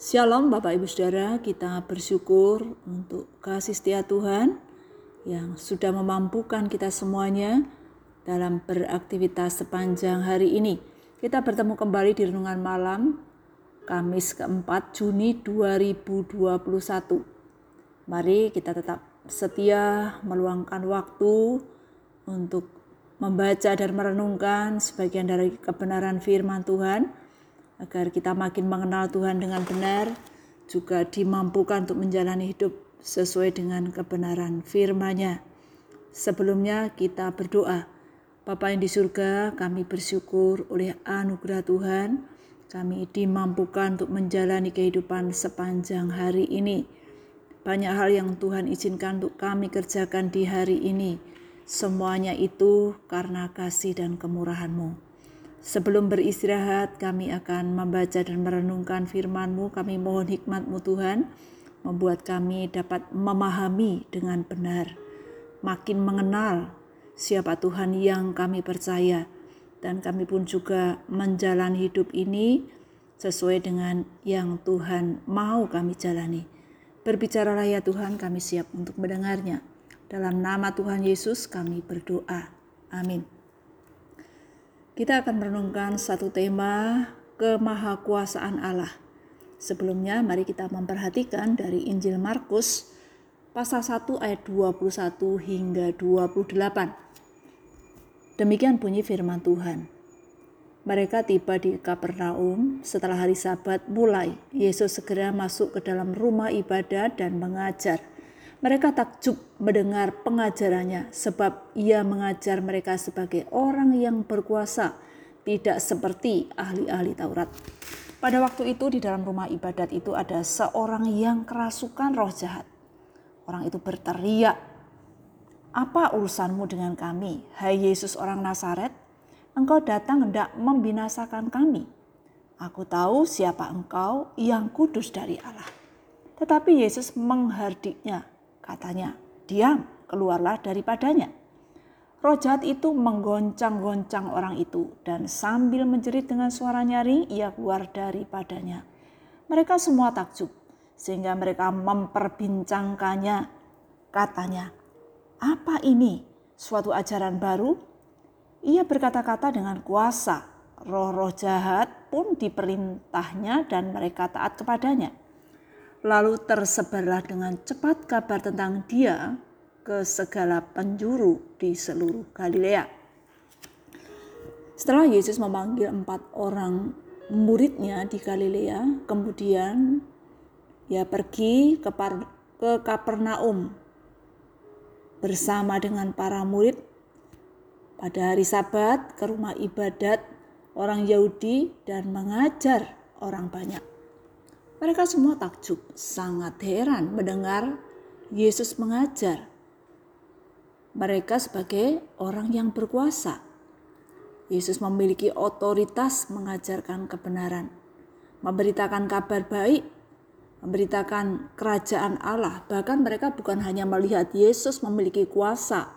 Shalom Bapak Ibu Saudara, kita bersyukur untuk kasih setia Tuhan yang sudah memampukan kita semuanya dalam beraktivitas sepanjang hari ini. Kita bertemu kembali di renungan malam Kamis keempat Juni 2021. Mari kita tetap setia meluangkan waktu untuk membaca dan merenungkan sebagian dari kebenaran firman Tuhan agar kita makin mengenal Tuhan dengan benar, juga dimampukan untuk menjalani hidup sesuai dengan kebenaran firman-Nya. Sebelumnya kita berdoa. Bapa yang di surga, kami bersyukur oleh anugerah Tuhan, kami dimampukan untuk menjalani kehidupan sepanjang hari ini. Banyak hal yang Tuhan izinkan untuk kami kerjakan di hari ini. Semuanya itu karena kasih dan kemurahan-Mu. Sebelum beristirahat, kami akan membaca dan merenungkan firman-Mu. Kami mohon hikmat-Mu Tuhan, membuat kami dapat memahami dengan benar, makin mengenal siapa Tuhan yang kami percaya, dan kami pun juga menjalani hidup ini sesuai dengan yang Tuhan mau kami jalani. Berbicaralah ya Tuhan, kami siap untuk mendengarnya. Dalam nama Tuhan Yesus kami berdoa. Amin. Kita akan merenungkan satu tema kemahakuasaan Allah. Sebelumnya mari kita memperhatikan dari Injil Markus pasal 1 ayat 21 hingga 28. Demikian bunyi firman Tuhan. Mereka tiba di Kapernaum setelah hari Sabat mulai. Yesus segera masuk ke dalam rumah ibadat dan mengajar. Mereka takjub mendengar pengajarannya sebab ia mengajar mereka sebagai orang yang berkuasa, tidak seperti ahli-ahli Taurat. Pada waktu itu di dalam rumah ibadat itu ada seorang yang kerasukan roh jahat. Orang itu berteriak, "Apa urusanmu dengan kami, hai Yesus orang Nazaret? Engkau datang hendak membinasakan kami. Aku tahu siapa engkau yang kudus dari Allah." Tetapi Yesus menghardiknya Katanya, diam, keluarlah daripadanya. Roh jahat itu menggoncang-goncang orang itu dan sambil menjerit dengan suara nyaring ia keluar daripadanya. Mereka semua takjub sehingga mereka memperbincangkannya. Katanya, apa ini? Suatu ajaran baru? Ia berkata-kata dengan kuasa. Roh-roh jahat pun diperintahnya dan mereka taat kepadanya. Lalu tersebarlah dengan cepat kabar tentang dia ke segala penjuru di seluruh Galilea. Setelah Yesus memanggil empat orang muridnya di Galilea, kemudian ia pergi ke, Par ke Kapernaum bersama dengan para murid pada hari Sabat ke rumah ibadat orang Yahudi dan mengajar orang banyak. Mereka semua takjub, sangat heran mendengar Yesus mengajar. Mereka sebagai orang yang berkuasa. Yesus memiliki otoritas mengajarkan kebenaran, memberitakan kabar baik, memberitakan kerajaan Allah. Bahkan mereka bukan hanya melihat Yesus memiliki kuasa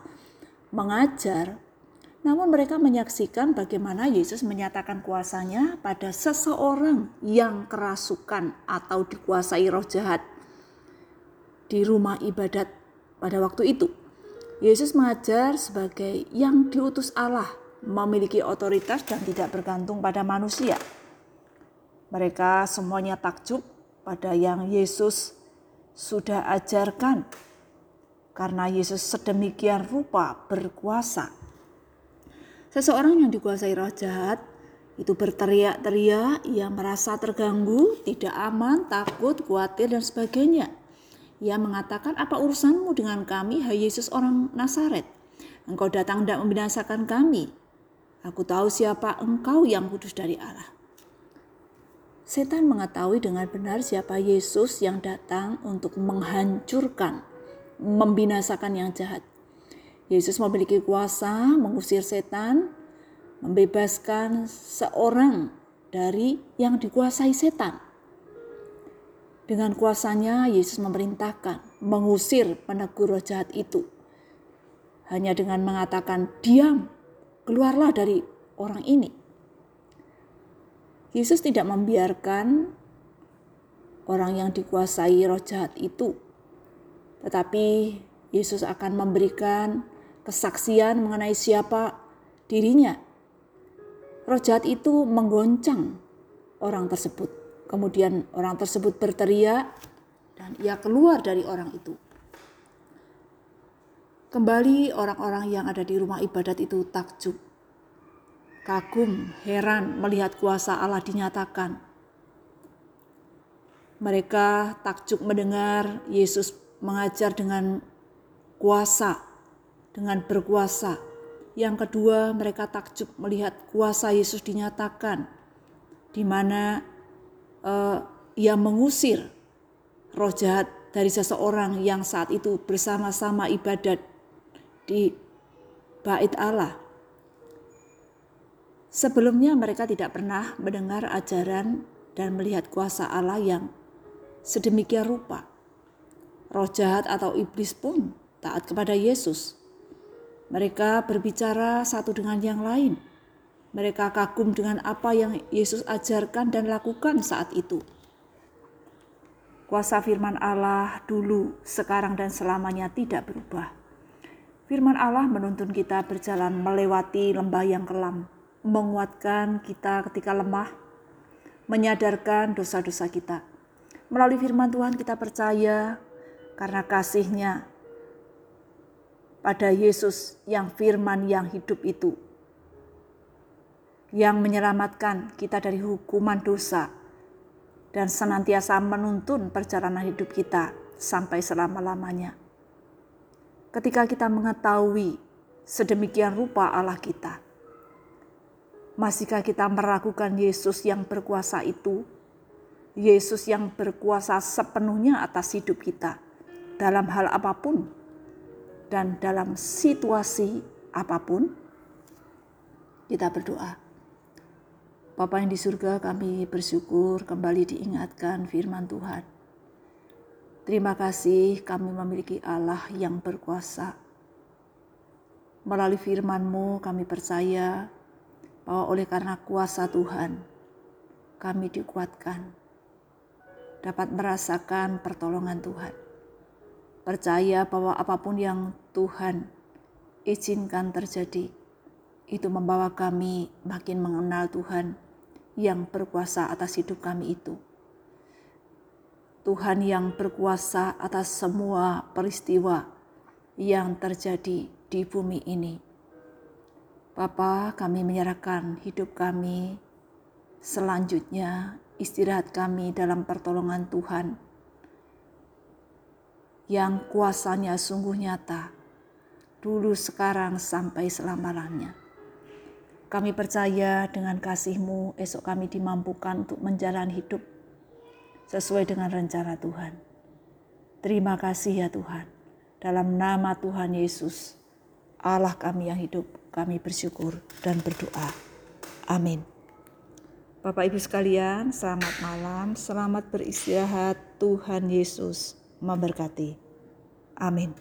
mengajar, namun mereka menyaksikan bagaimana Yesus menyatakan kuasanya pada seseorang yang kerasukan atau dikuasai roh jahat di rumah ibadat pada waktu itu. Yesus mengajar sebagai yang diutus Allah, memiliki otoritas dan tidak bergantung pada manusia. Mereka semuanya takjub pada yang Yesus sudah ajarkan karena Yesus sedemikian rupa berkuasa Seseorang yang dikuasai roh jahat itu berteriak-teriak, ia merasa terganggu, tidak aman, takut, khawatir, dan sebagainya. Ia mengatakan, apa urusanmu dengan kami, hai Yesus orang Nazaret? Engkau datang tidak membinasakan kami. Aku tahu siapa engkau yang kudus dari Allah. Setan mengetahui dengan benar siapa Yesus yang datang untuk menghancurkan, membinasakan yang jahat. Yesus memiliki kuasa mengusir setan, membebaskan seorang dari yang dikuasai setan. Dengan kuasanya Yesus memerintahkan mengusir penegur roh jahat itu. Hanya dengan mengatakan diam, keluarlah dari orang ini. Yesus tidak membiarkan orang yang dikuasai roh jahat itu. Tetapi Yesus akan memberikan kesaksian mengenai siapa dirinya. Roh jahat itu menggoncang orang tersebut. Kemudian orang tersebut berteriak dan ia keluar dari orang itu. Kembali orang-orang yang ada di rumah ibadat itu takjub, kagum, heran melihat kuasa Allah dinyatakan. Mereka takjub mendengar Yesus mengajar dengan kuasa, dengan berkuasa. Yang kedua, mereka takjub melihat kuasa Yesus dinyatakan, di mana uh, ia mengusir roh jahat dari seseorang yang saat itu bersama-sama ibadat di bait Allah. Sebelumnya mereka tidak pernah mendengar ajaran dan melihat kuasa Allah yang sedemikian rupa. Roh jahat atau iblis pun taat kepada Yesus. Mereka berbicara satu dengan yang lain. Mereka kagum dengan apa yang Yesus ajarkan dan lakukan saat itu. Kuasa firman Allah dulu, sekarang, dan selamanya tidak berubah. Firman Allah menuntun kita berjalan melewati lembah yang kelam, menguatkan kita ketika lemah, menyadarkan dosa-dosa kita. Melalui firman Tuhan kita percaya karena kasihnya pada Yesus yang firman yang hidup itu. Yang menyelamatkan kita dari hukuman dosa dan senantiasa menuntun perjalanan hidup kita sampai selama-lamanya ketika kita mengetahui sedemikian rupa Allah kita. Masihkah kita meragukan Yesus yang berkuasa itu? Yesus yang berkuasa sepenuhnya atas hidup kita dalam hal apa pun dan dalam situasi apa pun. Kita berdoa. Bapa yang di surga kami bersyukur kembali diingatkan firman Tuhan Terima kasih kami memiliki Allah yang berkuasa. Melalui firman-Mu kami percaya bahwa oleh karena kuasa Tuhan kami dikuatkan. Dapat merasakan pertolongan Tuhan. Percaya bahwa apa pun yang Tuhan izinkan terjadi, itu membawa kami makin mengenal Tuhan yang berkuasa atas hidup kami itu. Tuhan yang berkuasa atas semua peristiwa yang terjadi di bumi ini. Bapa, kami menyerahkan hidup kami, selanjutnya istirahat kami dalam pertolongan Tuhan yang kuasanya sungguh nyata, dulu sekarang sampai selama-lamanya. Kami percaya dengan kasih-Mu esok kami dimampukan untuk menjalani hidup sesuai dengan rencana Tuhan. Terima kasih ya Tuhan. Dalam nama Tuhan Yesus, Allah kami yang hidup, kami bersyukur dan berdoa. Amin. Bapak Ibu sekalian, selamat malam, selamat beristirahat. Tuhan Yesus memberkati. Amin.